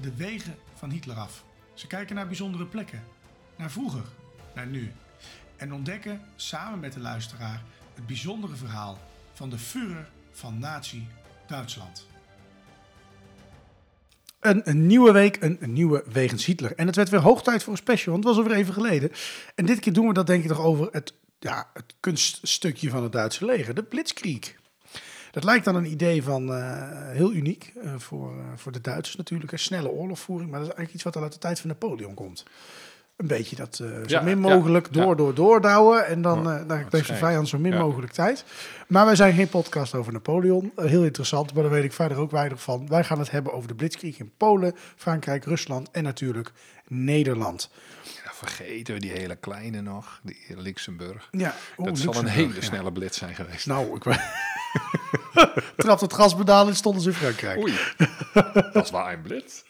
de wegen van Hitler af. Ze kijken naar bijzondere plekken, naar vroeger, naar nu. En ontdekken samen met de luisteraar het bijzondere verhaal van de Führer van Nazi Duitsland. Een, een nieuwe week, een, een nieuwe Wegens Hitler. En het werd weer hoog tijd voor een special, want het was alweer even geleden. En dit keer doen we dat denk ik toch over het, ja, het kunststukje van het Duitse leger, de Blitzkrieg. Dat lijkt dan een idee van eh, heel uniek eh, voor, eh, voor de Duitsers natuurlijk. Een snelle oorlogvoering, maar dat is eigenlijk iets wat al uit de tijd van Napoleon komt. Een beetje dat zo Ja, min ja, mogelijk door, ja. door, doordouwen. En dan, dan dat heeft de vijand zo min mogelijk tijd. Maar wij zijn geen podcast over Napoleon. Heel interessant, maar daar weet ik verder ook weinig van. Wij gaan het hebben over de Blitzkrieg in Polen, Frankrijk, Rusland en natuurlijk Nederland. Vergeten we die hele kleine nog, die Luxemburg. Ja, dat zal een hele ja. snelle blitz zijn geweest. Nou, ik Trapt het gaspedaal en stonden ze in Frankrijk. Oei, dat was een blitz.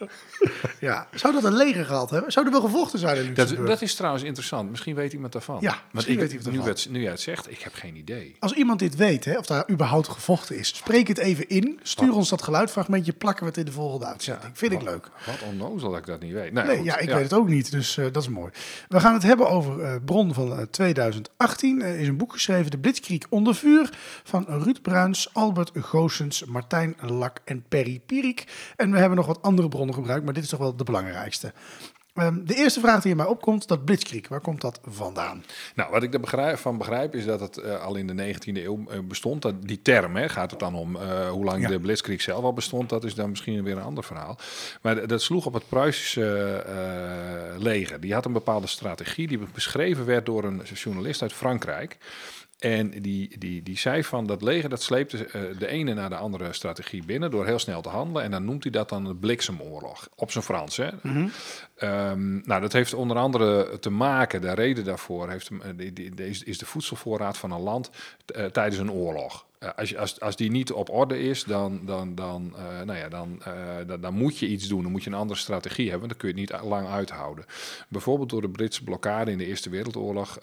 Ja. Zou dat een leger gehad hebben? Zou er wel gevochten zijn in Dat, Luxemburg? dat is trouwens interessant. Misschien weet iemand daarvan. Ja, Want ik, weet iemand nu, het, nu jij het zegt, ik heb geen idee. Als iemand dit weet, hè, of daar überhaupt gevochten is, spreek het even in. Stuur ons dat geluidfragmentje, plakken we het in de volgende uitzending. Vind ik leuk. Wat onnozel dat ik dat niet weet. Nou, Nee, goed, ja, ik weet het ook niet, dus eh, dat is mooi. We gaan het hebben over eh bron van eh, 2018. Er is een boek geschreven, De Blitzkrieg onder vuur, van Ruud Bruins, Albert Goossens, Martijn Lak en Perry Pierik. En we hebben nog wat andere bronnen gebruikt, maar dit is toch wel de belangrijkste. Ehm, de eerste vraag die in mij opkomt, dat Blitzkrieg, waar komt dat vandaan? Nou, wat ik er begrijp, van begrijp is dat het eh, al in de 19e eeuw eh, bestond. Dat, die term, hè, gaat het dan om eh, hoe lang Ja. de Blitzkrieg zelf al bestond. Dat is dan misschien weer een ander verhaal. Maar dat sloeg op het Pruisische leger. Die had een bepaalde strategie die beschreven werd door een journalist uit Frankrijk. En die, die, die zei van dat leger dat sleepte eh, de ene naar de andere strategie binnen door heel snel te handelen. En dan noemt hij dat dan de bliksemoorlog. Op zijn Frans. Hè? Ehm, nou, dat heeft onder andere te maken, de reden daarvoor heeft, eh, is de voedselvoorraad van een land eh, tijdens een oorlog. Eh, als, als, als die niet op orde is, dan, dan, dan, eh, nou ja, dan, eh, dan, dan moet je iets doen. Dan moet je een andere strategie hebben. Dan kun je het niet lang uithouden. Bijvoorbeeld door de Britse blokkade in de Eerste Wereldoorlog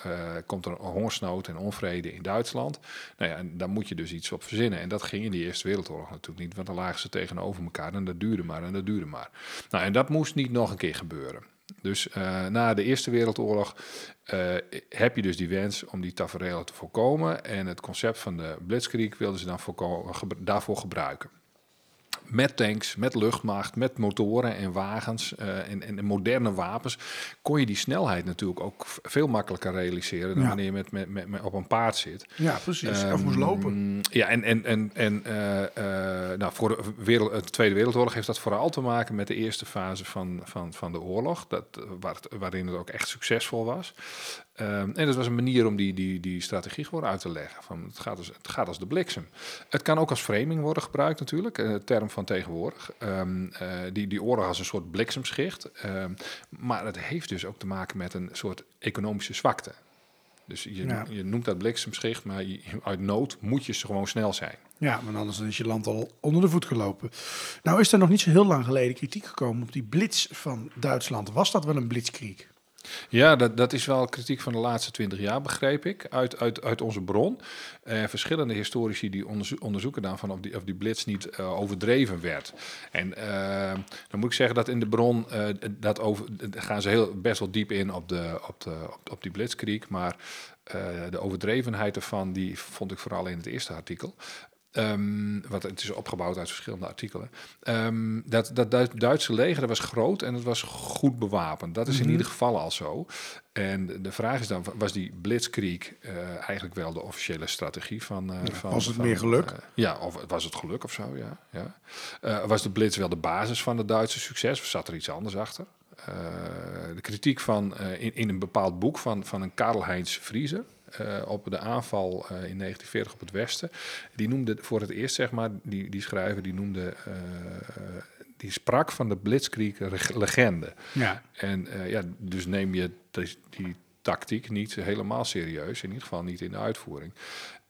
komt er een hongersnood en onvrede in Duitsland. Nou ja, en moet je dus iets op verzinnen. En dat ging in die Eerste Wereldoorlog natuurlijk niet, want dan lagen ze tegenover elkaar en dat duurde maar en dat duurde maar. Nou, en dat moest niet nog een keer gebeuren. Dus eh, na de Eerste Wereldoorlog eh, heb je dus die wens om die tafereelen te voorkomen. En het concept van de Blitzkrieg wilden ze dan daarvoor gebruiken. Met tanks, met luchtmacht, met motoren en wagens eh, en, en moderne wapens kon je die snelheid natuurlijk ook veel makkelijker realiseren dan Ja. wanneer je met, met, met, met op een paard zit. Ja, precies. of moest lopen. Ehm, Ja, en, en, en, en eh, eh, nou, voor de, wereld, de Tweede Wereldoorlog heeft dat vooral te maken met de eerste fase van, van, van de oorlog, dat, waar het, waarin het ook echt succesvol was. Ehm, en dat was een manier om die, die, die strategie gewoon uit te leggen. Van, het, gaat als, het gaat als de bliksem. Het kan ook als framing worden gebruikt natuurlijk, een term van tegenwoordig. Ehm, eh, die, die oorlog als een soort bliksemschicht. Ehm, maar het heeft dus ook te maken met een soort economische zwakte. Dus je, Ja. je noemt dat bliksemschicht, maar je- uit nood moet je gewoon snel zijn. Ja, want anders is je land al onder de voet gelopen. Nou is er nog niet zo heel lang geleden kritiek gekomen op die blitz van Duitsland. Was dat wel een blitzkrieg? Ja, dat, dat is wel kritiek van de laatste twintig jaar, begreep ik, uit, uit, uit onze bron. Eh, verschillende historici die onderzo- onderzoeken dan van of die, of die blitz niet eh, overdreven werd. En eh, dan moet ik zeggen dat in de bron, dat over, gaan ze heel, best wel diep in op, de, op, de, op, op die blitzkrieg, maar de overdrevenheid ervan, die vond ik vooral in het eerste artikel. Ehm, wat het is opgebouwd uit verschillende artikelen. Ehm, dat, dat Du- Duitse leger dat was groot en het was goed bewapend. Dat is in Mhm. ieder geval al zo. En de- vraag is dan, was die blitzkrieg eh, eigenlijk wel de officiële strategie van... eh, van was het van, meer geluk? eh, ja, of was het geluk of zo, ja. ja. Was de blitz wel de basis van het Duitse succes of zat er iets anders achter? De kritiek van, in, in een bepaald boek van, van een Karl-Heinz Vriezer... eh, op de aanval eh, in 1940 op het Westen. Die noemde voor het eerst, zeg maar, die, die schrijver, die noemde... eh, die sprak van de blitzkrieg-legende. Ja. En ja, dus neem je die, die tactiek niet helemaal serieus, in ieder geval niet in de uitvoering.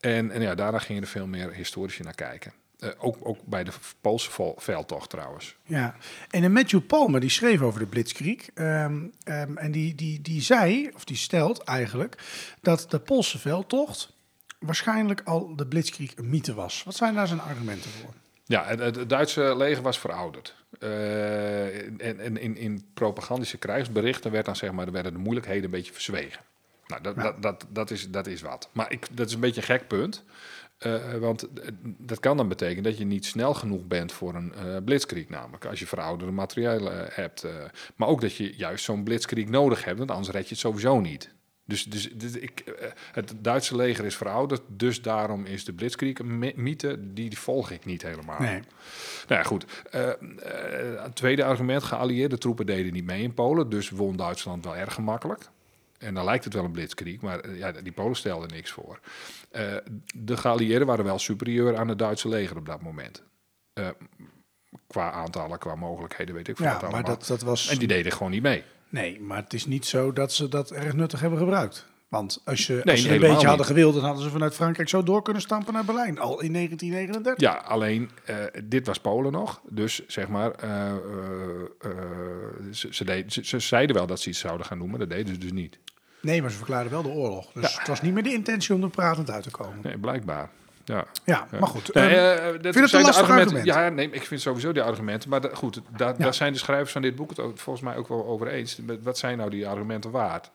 En, en ja, daarna gingen er veel meer historici naar kijken. Eh, ook, ook bij de Poolse veldtocht trouwens. Ja, en een Matthew Palmer die schreef over de Blitzkrieg. ehm, ehm, en die, die, die zei, of die stelt eigenlijk, dat de Poolse veldtocht waarschijnlijk al de Blitzkrieg een mythe was. Wat zijn daar zijn argumenten voor? Ja, het, het- het Duitse leger was verouderd. Eh, en, en in, in propagandische krijgsberichten werd dan zeg maar, werden de moeilijkheden een beetje verzwegen. Nou, dat, dat, dat, dat, is, dat is wat. Maar ik, dat is een beetje een gek punt. Eh, want eh, dat kan dan betekenen dat je niet snel genoeg bent voor een eh blitzkrieg, namelijk als je verouderde materialen eh, hebt. eh. maar ook dat je juist zo'n blitzkrieg nodig hebt, want anders red je het sowieso niet. Dus, dus, dus ik, eh, het Duitse leger is verouderd, dus daarom is de blitzkrieg een my- mythe, die, die volg ik niet helemaal. Nee. Nou ja, goed. Eh, eh, het tweede argument, geallieerde troepen deden niet mee in Polen, dus won Duitsland wel erg gemakkelijk. En dan lijkt het wel een blitzkrieg, maar eh, ja, die Polen stelden niks voor. Eh, de geallieerden waren wel superieur aan het Duitse leger op dat moment. Eh, qua aantallen, qua mogelijkheden, weet ik veel Ja, maar dat, dat was... En die deden gewoon niet mee. Nee, maar het is niet zo dat ze dat erg nuttig hebben gebruikt. Want als, je, Nee, als ze een beetje hadden gewild, dan hadden ze vanuit Frankrijk zo door kunnen stampen naar Berlijn. Al in 1939. Ja, alleen eh, dit was Polen nog. Dus zeg maar, eh, eh, ze, ze, deed- ze, ze zeiden wel dat ze iets zouden gaan maar dat deden ze dus niet. Nee, maar ze verklaarden wel de oorlog. Dus Ja. het was niet meer de intentie om er pratend uit te komen. Nee, blijkbaar. Ja. Ja, maar goed. Nee, ehm, eh, dat vind het een lastig argument. Ja, nee, ik vind sowieso die argumenten. Maar goed, daar, Ja. daar zijn de schrijvers van dit boek het ook, volgens mij ook wel over eens. Wat zijn nou die argumenten waard?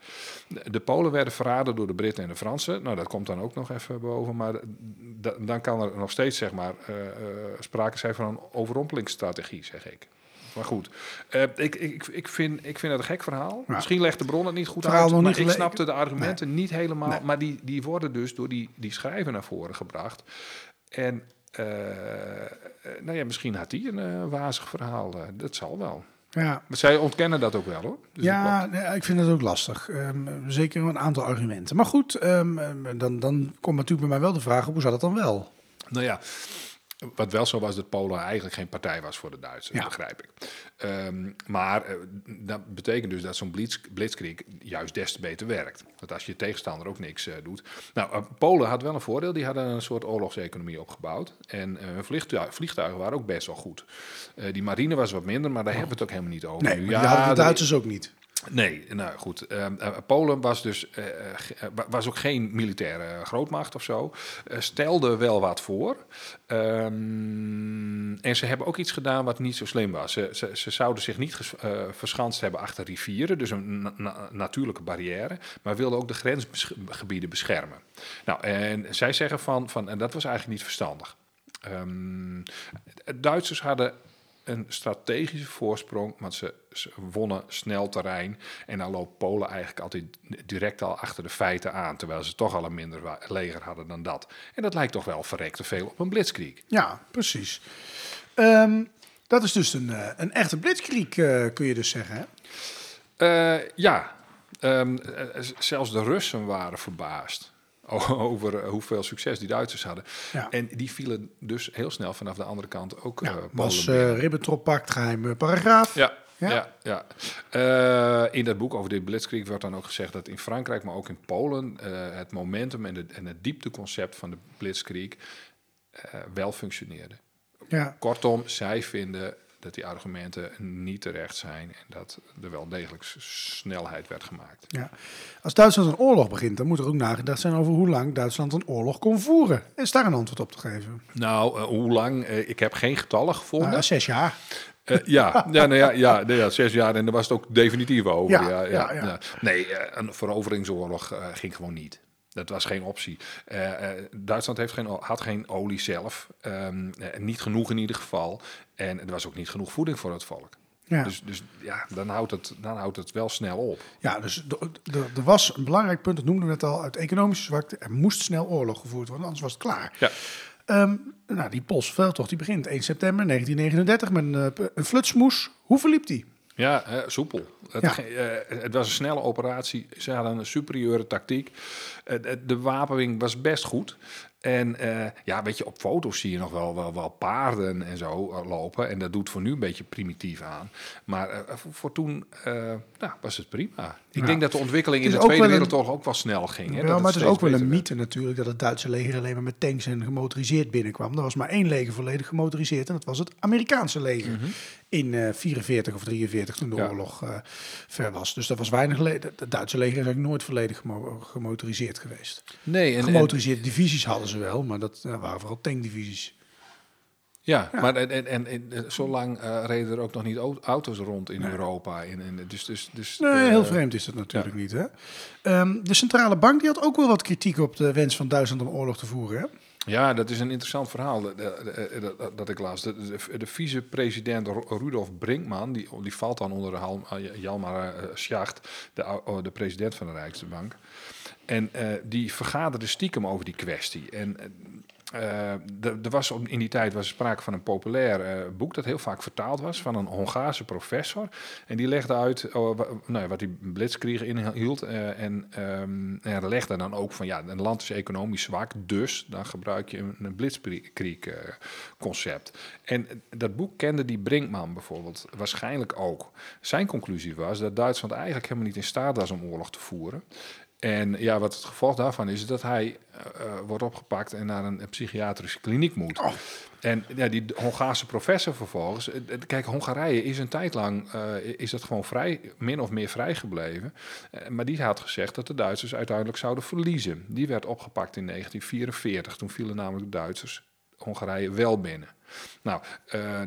De Polen werden verraden door de Britten en de Fransen. Nou, dat komt dan ook nog even boven. Maar da- dan kan er nog steeds, zeg maar, eh, eh, sprake zijn van een overrompelingsstrategie, zeg ik. Maar goed, eh, ik, ik, ik, vind, ik vind het een gek verhaal. Ja. Misschien legt de bron het niet goed Verhaal uit. Maar ik snapte de argumenten niet helemaal. Nee. Maar die, die worden dus door die, die schrijver naar voren gebracht. En eh, eh, nou ja, misschien had hij een wazig verhaal. dat zal wel. Ja, Maar zij ontkennen dat ook wel hoor. Dus ja dat nee, ik vind het ook lastig. Ehm, zeker een aantal argumenten. Maar goed, ehm, ehm, dan, dan komt natuurlijk bij mij wel de vraag, hoe zat het dan wel? Nou ja, wat wel zo was dat Polen eigenlijk geen partij was voor de Duitsers, Ja. begrijp ik. Ehm, maar eh, dat betekent dus dat zo'n blitz, blitzkrieg juist des te beter werkt. Want als je tegenstander ook niks eh, doet. Nou, eh, Polen had wel een voordeel. Die hadden een soort oorlogseconomie opgebouwd. En hun vliegtuig, vliegtuigen waren ook best wel goed. Die marine was wat minder, maar daar hebben we het ook helemaal niet over. Nee, nu. maar die hadden de er- Duitsers ook niet. Nee, nou goed. Ehm, eh, Polen was dus eh, eh, was ook geen militaire grootmacht of zo. Eh, stelde wel wat voor. Ehm, en ze hebben ook iets gedaan wat niet zo slim was. Ze, ze, zouden zich niet verschanst hebben achter rivieren, dus een na- na- natuurlijke barrière, maar wilden ook de grensgebieden beschermen. Nou, en zij zeggen van, van en dat was eigenlijk niet verstandig. Ehm, Duitsers hadden een strategische voorsprong, want ze, ze wonnen snel terrein. En dan loopt Polen eigenlijk altijd direct al achter de feiten aan, terwijl ze toch al een minder leger hadden dan dat. En dat lijkt toch wel verrekte veel op een blitzkrieg. Ja, precies. Ehm, dat is dus een, eh, een echte blitzkrieg, eh, kun je dus zeggen. Hè? Eh, ja, Ehm, eh, zelfs de Russen waren verbaasd over eh, hoeveel succes die Duitsers hadden. Ja. En die vielen dus heel snel vanaf de andere kant ook Ja, eh, was eh Ribbentrop-pact, geheime paragraaf. Ja, Ja? ja, ja. In dat boek over dit blitzkrieg wordt dan ook gezegd dat in Frankrijk, maar ook in Polen, het momentum en, de, en het diepteconcept van de blitzkrieg wel functioneerde. Ja. Kortom, zij vinden dat die argumenten niet terecht zijn en dat er wel degelijk snelheid werd gemaakt. Ja. Als Duitsland een oorlog begint, dan moet er ook nagedacht zijn over hoe lang Duitsland een oorlog kon voeren. Is daar een antwoord op te geven? Nou, eh, hoe lang? Eh, ik heb geen getallen gevonden. Nou, zes jaar. Eh, ja, ja, nou ja, ja, nee, ja, zes jaar en daar was het ook definitief over. Ja, Ja, ja. Nee, een veroveringsoorlog ging gewoon niet. Dat was geen optie. Eh, eh, Duitsland heeft geen, had geen olie zelf. ehm, eh, niet genoeg in ieder geval. En er was ook niet genoeg voeding voor het volk. Ja. Dus, dus ja, dan houdt, het, dan houdt het wel snel op. Ja, dus er was een belangrijk punt, dat noemden we net al, uit economische zwakte. Er moest snel oorlog gevoerd worden, anders was het klaar. Ja. Ehm, nou, die Poolse veldtocht die begint 1 september 1939 met een, een flutsmoes. Hoe verliep die? Ja, soepel. Het, Ja. eh, het was een snelle operatie. Ze hadden een superieure tactiek. Eh, de- de wapening was best goed. En eh, ja, weet je, op foto's zie je nog wel, wel, wel paarden en zo lopen. En dat doet voor nu een beetje primitief aan. Maar voor, voor toen nou, was het prima. Ik Ja. denk dat de ontwikkeling in de Tweede Wereldoorlog ook wel snel ging. Hè? Ja, Dat maar het is ook wel een werd. mythe natuurlijk dat het Duitse leger alleen maar met tanks en gemotoriseerd binnenkwam. Er was maar één leger volledig gemotoriseerd en dat was het Amerikaanse leger. In eh 44 of 43 toen de Ja. oorlog ver was. Dus dat was weinig. Het Duitse leger is eigenlijk nooit volledig gemo- gemotoriseerd geweest. Nee, en, en- Gemotoriseerde divisies hadden ze wel, maar dat waren vooral tankdivisies. Ja, maar en, en, en, en, eh, zolang eh, reden er ook nog niet au- auto's rond in Europa. En, en, dus, dus, dus, Nee, heel vreemd is dat natuurlijk niet. Hè? Ehm, de centrale bank die had ook wel wat kritiek op de wens van Duitsland om oorlog te voeren. Hè? Ja, dat is een interessant verhaal dat, dat, ik las. De, de, de vicepresident Ru- Rudolf Brinkman, die, die valt dan onder eh, eh, Schacht, de, ou- oh, de president van de Rijksbank. En eh, die vergaderde stiekem over die kwestie. En eh, er er was in die tijd was sprake van een populair eh, boek dat heel vaak vertaald was van een Hongaarse professor. En die legde uit oh, nou, wat die blitzkrieg inhield. eh, en, ehm en legde dan ook van ja, een land is economisch zwak, dus dan gebruik je een, een blitzkrieg eh, concept. En dat boek kende die Brinkman bijvoorbeeld waarschijnlijk ook. Zijn conclusie was dat Duitsland eigenlijk helemaal niet in staat was om oorlog te voeren. En ja, wat het gevolg daarvan is, is dat hij eh, eh, wordt opgepakt en naar een, een psychiatrische kliniek moet. En ja, die Hongaarse professor vervolgens. eh, Kijk, Hongarije is een tijd lang is dat gewoon vrij, min of meer vrijgebleven. Eh, maar die had gezegd dat de Duitsers uiteindelijk zouden verliezen. Die werd opgepakt in 1944. Toen vielen namelijk de Duitsers Hongarije wel binnen. Nou,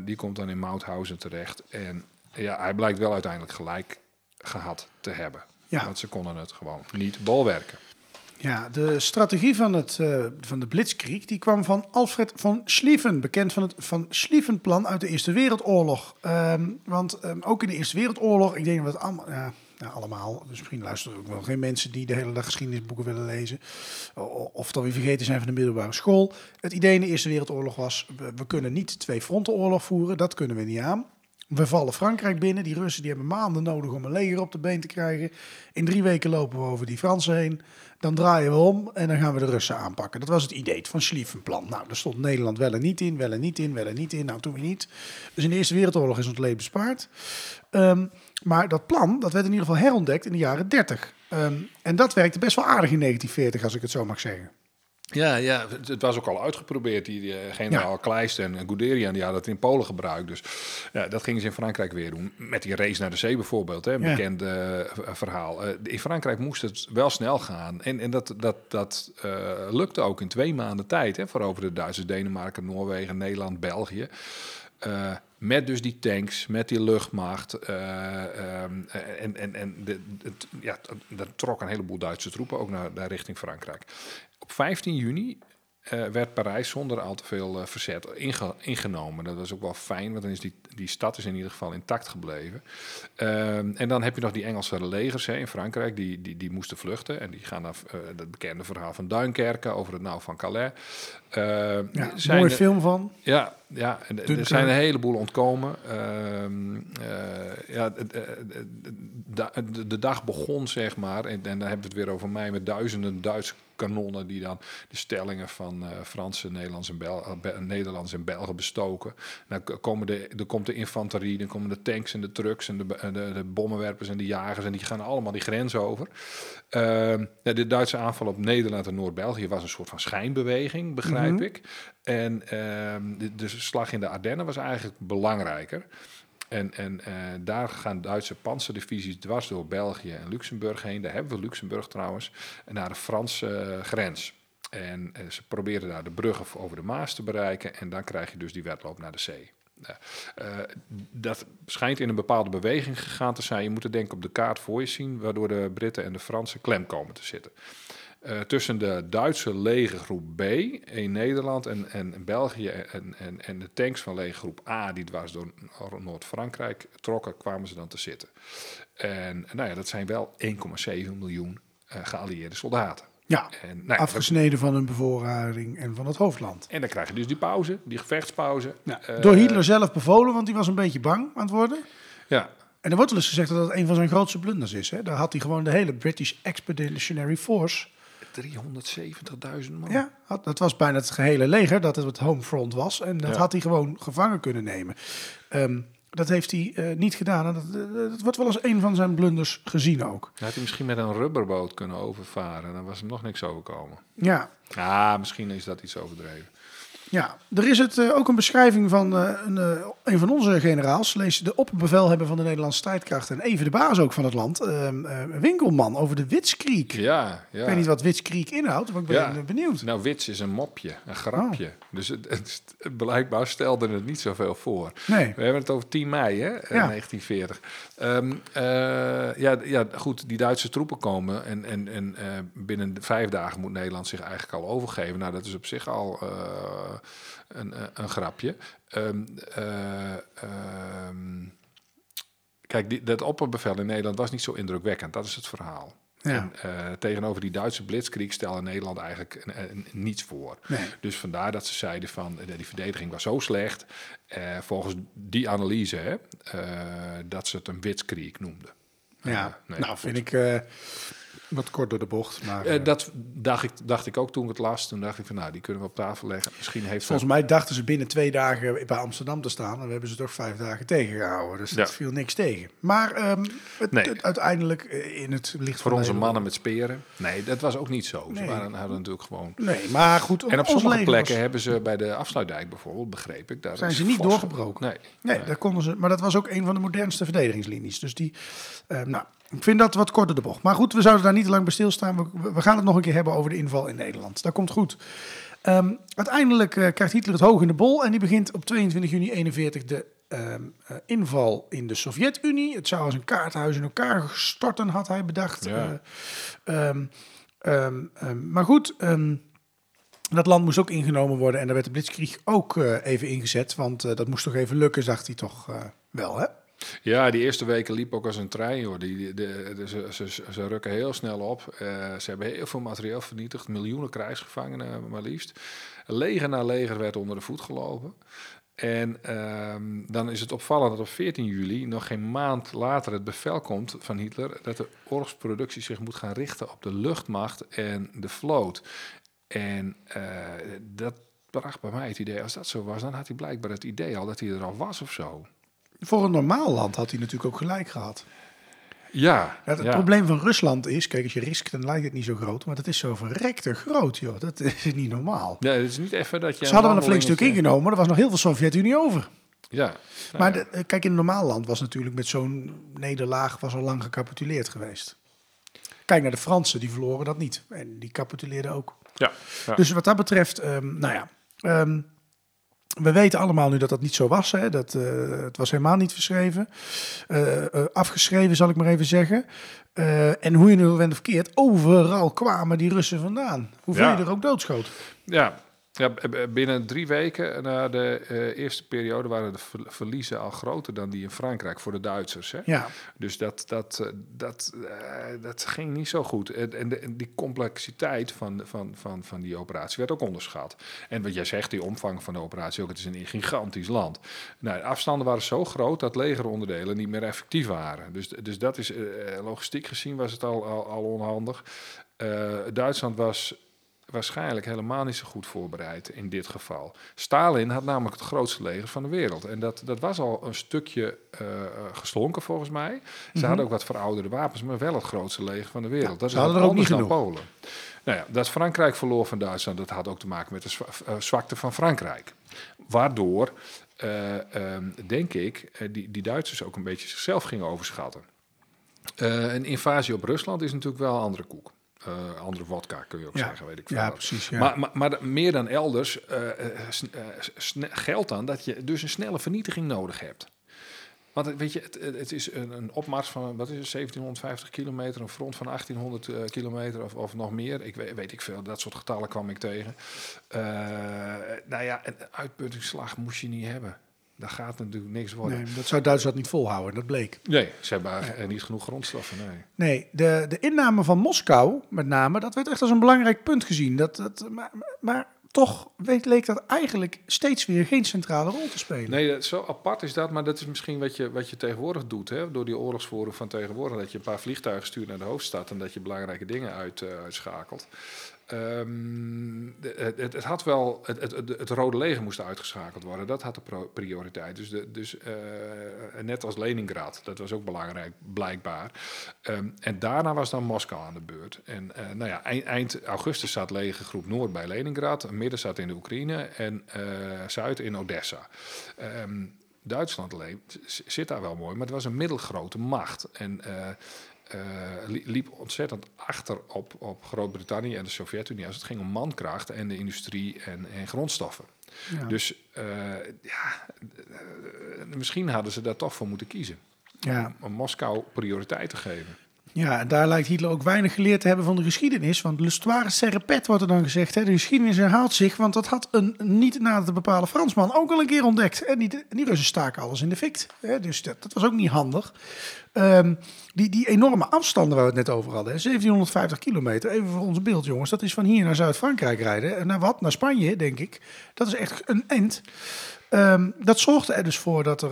die komt dan in Mauthausen terecht. En ja, hij blijkt wel uiteindelijk gelijk gehad te hebben. Ja. Want ze konden het gewoon niet bolwerken. Ja, de strategie van, het, eh, van de Blitzkrieg die kwam van Alfred von Schlieffen, bekend van het Van Schlieffen-plan uit de Eerste Wereldoorlog. Ehm, want ehm, ook in de Eerste Wereldoorlog, ik denk dat we het allemaal, ja, ja, allemaal, dus misschien luisteren ook wel geen mensen die de hele dag geschiedenisboeken willen lezen, of dan weer vergeten zijn van de middelbare school. Het idee in de Eerste Wereldoorlog was, we, we kunnen niet twee fronten oorlog voeren, dat kunnen we niet aan. We vallen Frankrijk binnen. Die Russen die hebben maanden nodig om een leger op de been te krijgen. In drie weken lopen we over die Fransen heen. Dan draaien we om en dan gaan we de Russen aanpakken. Dat was het idee, Van Schlieffen-plan. Nou, daar stond Nederland wel en niet in, wel en niet in, wel en niet in. Nou, toen weer niet. Dus in de Eerste Wereldoorlog is ons leven bespaard. Ehm, maar dat plan, dat werd in ieder geval herontdekt in de jaren 30. Ehm, en dat werkte best wel aardig in 1940, als ik het zo mag zeggen. Ja, ja, het- was ook al uitgeprobeerd. Die eh, generaal Ja. Kleist en Guderian die hadden het in Polen gebruikt. Dus ja, dat gingen ze in Frankrijk weer doen. Met die race naar de zee bijvoorbeeld, hè, een Ja. bekend eh, verhaal. Eh, in Frankrijk moest het wel snel gaan. En, en dat, dat, dat eh, lukte ook in twee maanden tijd. Hè, voor over de Duitsers, Denemarken, Noorwegen, Nederland, België. Met dus die tanks, met die luchtmacht. eh, ehm, eh, en en, en de, het, ja, dat trok een heleboel Duitse troepen ook naar, naar richting Frankrijk. Op 15 juni eh, werd Parijs zonder al te veel verzet inge- ingenomen. Dat was ook wel fijn, want dan is die, die stad is in ieder geval intact gebleven. Ehm, en dan heb je nog die Engelse legers hè, in Frankrijk, die, die, die moesten vluchten. En die gaan naar dat bekende verhaal van Duinkerken over het nauw van Calais. Ehm, Ja, zijn mooie er- film van. ja, ja en er zijn een heleboel ontkomen. Ehm, eh, ja, de, de, de- dag begon, zeg maar, en, en dan hebben we het weer over mij, met duizenden Duitse kanonnen die dan de stellingen van eh Franse, Nederlands en, Bel, eh, Be- Nederlands en Belgen bestoken. Dan komen de, er komt de infanterie, dan komen de tanks en de trucks en de, de, de bommenwerpers en de jagers en die gaan allemaal die grens over. Ehm, de Duitse aanval op Nederland en Noord-België was een soort van schijnbeweging, begrijp Mhm. ik. En ehm, de, de slag in de Ardennen was eigenlijk belangrijker. En, en eh, daar gaan Duitse panzerdivisies dwars door België en Luxemburg heen. Daar hebben we Luxemburg trouwens. Naar de Franse eh, grens. En eh, ze proberen daar de bruggen over de Maas te bereiken. En dan krijg je dus die wedloop naar de zee. Nou, dat schijnt in een bepaalde beweging gegaan te zijn. Je moet het denk ik op de kaart voor je zien, waardoor de Britten en de Fransen klem komen te zitten. Eh, tussen de Duitse legergroep B in Nederland en, en België en, en, en de tanks van legergroep A, die dwars door Noord-Frankrijk trokken, kwamen ze dan te zitten. En nou ja, dat zijn wel 1,7 miljoen uh, geallieerde soldaten. Ja, En, nou ja, afgesneden van hun bevoorrading en van het hoofdland. en dan krijg je dus die pauze, die gevechtspauze. Ja, Eh, door Hitler zelf bevolen, want die was een beetje bang aan het worden. Ja, En er wordt wel eens gezegd dat dat een van zijn grootste blunders is. Hè? Daar had hij gewoon de hele British Expeditionary Force. 370.000 man. Ja, had, dat was bijna het gehele leger dat het het homefront was. En dat Ja. had hij gewoon gevangen kunnen nemen. Ehm, dat heeft hij eh, niet gedaan. En dat, eh, dat wordt wel als een van zijn blunders gezien ook. Dan had hij misschien met een rubberboot kunnen overvaren. Dan was er nog niks overkomen. Ja, Ja, misschien is dat iets overdreven. Ja, er is het, eh, ook een beschrijving van eh, een, eh, een van onze generaals. Lees de opperbevelhebber van de Nederlandse strijdkrachten. En even de baas ook van het land. ehm, eh, Winkelman over de Witskriek. Ja, ja. Ik weet niet wat Witskriek inhoudt, maar ik ben Ja. benieuwd. Nou, wits is een mopje, een grapje. Dus het, het, het- blijkbaar stelde het niet zoveel voor. Nee. We hebben het over 10 mei, hè, eh, Ja. 1940. Ehm, eh, ja, ja, goed, die Duitse troepen komen en, en, en eh, binnen vijf dagen moet Nederland zich eigenlijk al overgeven. Nou, dat is op zich al een, een grapje. Ehm, eh, ehm, kijk, die, dat opperbevel in Nederland was niet zo indrukwekkend. Dat is het verhaal. Ja. En, eh, tegenover die Duitse blitzkrieg stelde Nederland eigenlijk niets voor. Nee. Dus vandaar dat ze zeiden van eh, die verdediging was zo slecht, eh, volgens die analyse, hè, dat ze het een blitzkrieg noemden. Ja, nee, nou goed. vind ik wat kort door de bocht. Maar Eh, eh, dat dacht ik, dacht ik ook toen ik het las. Toen dacht ik van nou, die kunnen we op tafel leggen. Misschien heeft volgens mij dachten ze binnen twee dagen bij Amsterdam te staan. En we hebben ze toch vijf dagen tegengehouden. Dus dat Ja. viel niks tegen. Maar ehm, het, Nee. het- uiteindelijk eh, in het licht voor van onze mannen met speren. Nee, dat was ook niet zo. Ze waren, hadden natuurlijk gewoon. Nee, maar goed. En op sommige plekken was- hebben ze bij de afsluitdijk bijvoorbeeld, begreep ik. Daar Zijn ze niet doorgebroken? Nee. Nee, daar konden ze. Maar dat was ook een van de modernste verdedigingslinies. Dus die, eh, nou, ik vind dat wat korter de bocht. Maar goed, we zouden daar niet te lang bij stilstaan. We, we gaan het nog een keer hebben over de inval in Nederland. Dat komt goed. Ehm, uiteindelijk eh, krijgt Hitler het hoog in de bol en die begint op 22 juni 41 de ehm, eh, inval in de Sovjet-Unie. Het zou als een kaarthuis in elkaar storten, had hij bedacht. Ja. Eh, ehm, maar goed, dat land moest ook ingenomen worden en daar werd de Blitzkrieg ook even ingezet. Want dat moest toch even lukken, dacht hij toch wel, hè? Ja, die eerste weken liep ook als een trein, joh. Die, ze, ze, ze rukken heel snel op. Eh, ze hebben heel veel materieel vernietigd. Miljoenen krijgsgevangenen, maar liefst. Leger na leger werd onder de voet gelopen. En ehm, dan is het opvallend dat op 14 juli, nog geen maand later, het bevel komt van Hitler dat de oorlogsproductie zich moet gaan richten op de luchtmacht en de vloot. En eh, dat bracht bij mij het idee, als dat zo was, dan had hij blijkbaar het idee al dat hij er al was of zo. Voor een normaal land had hij natuurlijk ook gelijk gehad. Ja, Ja, het ja. probleem van Rusland is, kijk, als je riskt, dan lijkt het niet zo groot. Maar dat is zo verrekte groot, joh. Dat is niet normaal. Nee, het is niet even dat je. Ze hadden wel een flink stuk wandelingetje- ingenomen, maar er was nog heel veel Sovjet-Unie over. Ja. Nou maar de- eh, kijk, in een normaal land was natuurlijk met zo'n nederlaag was al lang gecapituleerd geweest. Kijk naar de Fransen, die verloren dat niet. En die capituleerden ook. ja. ja. Dus wat dat betreft, ehm, nou ja. ehm, we weten allemaal nu dat dat niet zo was. Hè? Dat, eh, het was helemaal niet verschreven. Eh, eh, afgeschreven, zal ik maar even zeggen. En hoe je nu bent verkeerd, overal kwamen die Russen vandaan. Hoeveel Ja. je er ook doodschoot. ja. Ja, binnen drie weken na de eh, eerste periode waren de ver- verliezen al groter dan die in Frankrijk voor de Duitsers. Hè? Ja, Dus dat, dat, eh, dat, eh, dat ging niet zo goed. En, de- en die complexiteit van, van, van, van die operatie werd ook onderschat. En wat jij zegt, die omvang van de operatie ook, het is een gigantisch land. Nou, de afstanden waren zo groot dat legeronderdelen niet meer effectief waren. Dus, dus dat is, logistiek gezien was het al, al, al onhandig. Duitsland was waarschijnlijk helemaal niet zo goed voorbereid in dit geval. Stalin had namelijk het grootste leger van de wereld. En dat, dat was al een stukje eh, geslonken volgens mij. Ze hadden ook wat verouderde wapens, maar wel het grootste leger van de wereld. dat is hadden er ook niet genoeg. Polen. Nou ja, dat Frankrijk verloor van Duitsland, dat had ook te maken met de eh, zwakte van Frankrijk. Waardoor, eh, ehm, denk ik, die, die Duitsers ook een beetje zichzelf gingen overschatten. Een invasie op Rusland is natuurlijk wel een andere koek. Eh, andere vodka kun je ook Ja. zeggen, weet ik veel. ja precies. Ja. Maar, maar, maar meer dan elders eh, eh, geldt dan dat je dus een snelle vernietiging nodig hebt. Want weet je, het, het is een, een opmars van, wat is het, 1750 kilometer, een front van 1800 uh, kilometer of, of nog meer. Ik weet, weet ik veel, dat soort getallen kwam ik tegen. Uh, nou ja, een uitputtingsslag moest je niet hebben. Daar gaat natuurlijk niks worden. Nee, dat zou Duitsland niet volhouden, dat bleek. Nee, ze hebben nee. niet genoeg grondstoffen, nee. Nee, de, de inname van Moskou met name, dat werd echt als een belangrijk punt gezien. Dat, dat, maar, maar toch weet, leek dat eigenlijk steeds weer geen centrale rol te spelen. Nee, zo apart is dat, maar dat is misschien wat je, wat je tegenwoordig doet. Hè? Door die oorlogsvoering van tegenwoordig, dat je een paar vliegtuigen stuurt naar de hoofdstad en dat je belangrijke dingen uit, uh, uitschakelt. Um, het, het, het, had wel, het, Rode Leger moest uitgeschakeld worden. Dat had de prioriteit. Dus, de, dus uh, net als Leningrad, dat was ook belangrijk, blijkbaar. Um, en daarna was dan Moskou aan de beurt. En uh, nou ja, eind, augustus zat legergroep Noord bij Leningrad, midden zat in de Oekraïne en uh, zuid in Odessa. Um, Duitsland alleen, zit daar wel mooi, maar het was een middelgrote macht. En liep ontzettend achter op, op Groot-Brittannië en de Sovjet-Unie als het ging om mankracht en de industrie en, en grondstoffen. Ja. Dus uh, ja, misschien hadden ze daar toch voor moeten kiezen. Ja. Om, om Moskou prioriteit te geven. Ja, daar lijkt Hitler ook weinig geleerd te hebben van de geschiedenis. Want l'histoire se wordt er dan gezegd. Hè. De geschiedenis herhaalt zich, want dat had een niet nader te bepalen Fransman ook al een keer ontdekt. En die, die Russen staken alles in de fik. Dus dat, dat, was ook niet handig. Um, die, die enorme afstanden waar we het net over hadden, hè. 1750 kilometer, even voor ons beeld jongens. Dat is van hier naar Zuid-Frankrijk rijden. Naar wat? Naar Spanje, denk ik. Dat is echt een end. Um, dat zorgde er dus voor dat er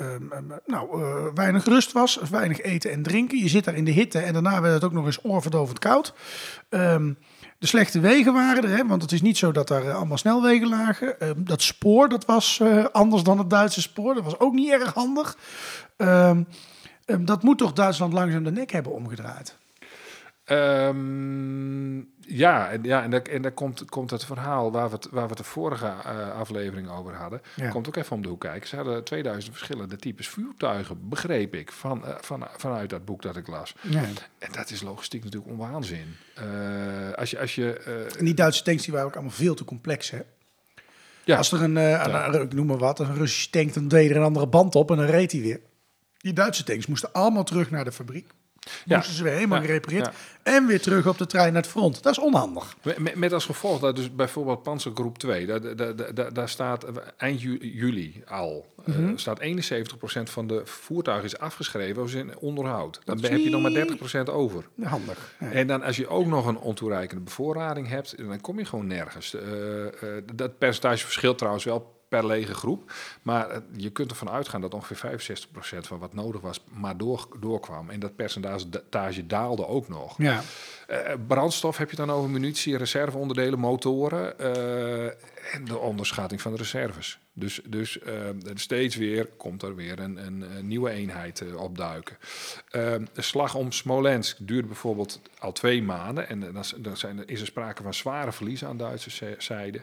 uh, um, nou, uh, weinig rust was, weinig eten en drinken. Je zit daar in de hitte en daarna werd het ook nog eens oorverdovend koud. De slechte wegen waren er, hè, want het is niet zo dat daar allemaal snelwegen lagen. dat spoor dat was anders dan het Duitse spoor, dat was ook niet erg handig. dat moet toch Duitsland langzaam de nek hebben omgedraaid? Um, ja, en, ja, en, daar, en daar komt, komt het verhaal waar we het, waar we het de vorige uh, aflevering over hadden. Ja. Komt ook even om de hoek kijken. Ze hadden 2000 verschillende types vuurtuigen, begreep ik, van, uh, van, vanuit dat boek dat ik las. Ja. En dat is logistiek natuurlijk onwaanzin. Uh, als je, als je, en die Duitse tanks die waren ook allemaal veel te complex, hè? Ja. Als er een, een, ik noem maar wat, een Russische tank, dan deed er een andere band op en dan reed hij weer. Die Duitse tanks moesten allemaal terug naar de fabriek. Ja. Moesten ze weer helemaal ja. gerepareerd. Ja. En weer terug op de trein naar het front. Dat is onhandig. Met, met als gevolg dat dus bijvoorbeeld Panzergroep 2, daar, daar, daar, daar staat eind juli al, mm -hmm. uh, staat 71% van de voertuigen is afgeschreven als in onderhoud. Dan heb je nog maar 30% over. Handig. En dan als je ook nog een ontoereikende bevoorrading hebt, dan kom je gewoon nergens. Uh, uh, dat percentage verschilt trouwens wel per lege groep. Maar je kunt ervan uitgaan dat ongeveer 65% van wat nodig was, maar door, doorkwam. En dat percentage daalde ook nog. Ja. Uh, brandstof heb je dan over munitie, reserveonderdelen, motoren uh, en de onderschatting van de reserves. Dus, dus uh, steeds weer komt er weer een, een, een nieuwe eenheid opduiken. de slag om Smolensk duurt bijvoorbeeld al twee maanden. En dan, dan zijn, is er sprake van zware verliezen aan Duitse zijde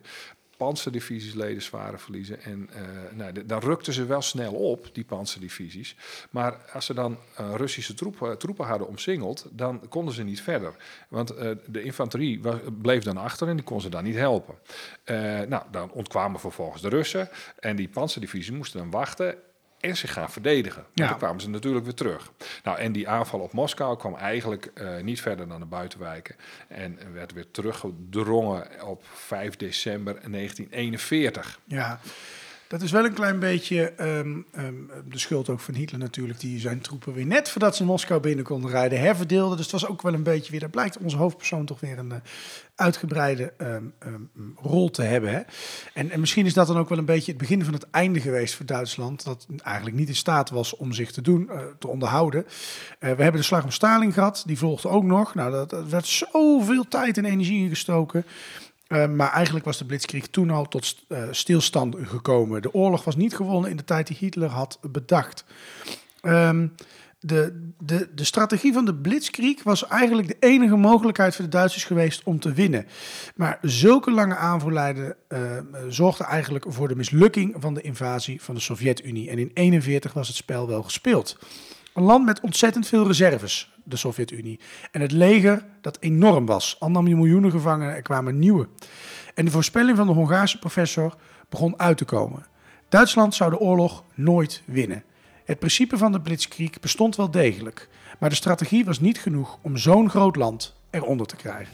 panzerdivisiesleden zware verliezen. En uh, nou, dan rukten ze wel snel op, die panzerdivisies. Maar als ze dan uh, Russische troepen, troepen hadden omsingeld, dan konden ze niet verder. Want de infanterie bleef dan achter en die kon ze dan niet helpen. nou, dan ontkwamen vervolgens de Russen. En die panzerdivisie moesten dan wachten en zich gaan verdedigen. Ja. Dan kwamen ze natuurlijk weer terug. Nou, en die aanval op Moskou kwam eigenlijk uh, niet verder dan de buitenwijken. En werd weer teruggedrongen op 5 december 1941. Ja. Dat is wel een klein beetje um, um, de schuld ook van Hitler natuurlijk, die zijn troepen weer net voordat ze Moskou binnen konden rijden herverdeelde. Dus het was ook wel een beetje weer, daar blijkt onze hoofdpersoon toch weer een uh, uitgebreide um, rol te hebben. En, en, misschien is dat dan ook wel een beetje het begin van het einde geweest voor Duitsland, dat eigenlijk niet in staat was om zich te doen, uh, te onderhouden. we hebben de slag om Stalin gehad, die volgde ook nog. Nou, dat, werd zoveel tijd en energie ingestoken. Uh, maar eigenlijk was de Blitzkrieg toen al tot uh, stilstand gekomen. De oorlog was niet gewonnen in de tijd die Hitler had bedacht. Um, de, de, de strategie van de Blitzkrieg was eigenlijk de enige mogelijkheid voor de Duitsers geweest om te winnen. Maar zulke lange aanvoerlijden uh, zorgden eigenlijk voor de mislukking van de invasie van de Sovjet-Unie. En in 1941 was het spel wel gespeeld. Een land met ontzettend veel reserves, de Sovjet-Unie. En het leger dat enorm was. Je miljoenen gevangenen, er kwamen nieuwe. En de voorspelling van de Hongaarse professor begon uit te komen. Duitsland zou de oorlog nooit winnen. Het principe van de Blitzkrieg bestond wel degelijk, maar de strategie was niet genoeg om zo'n groot land eronder te krijgen.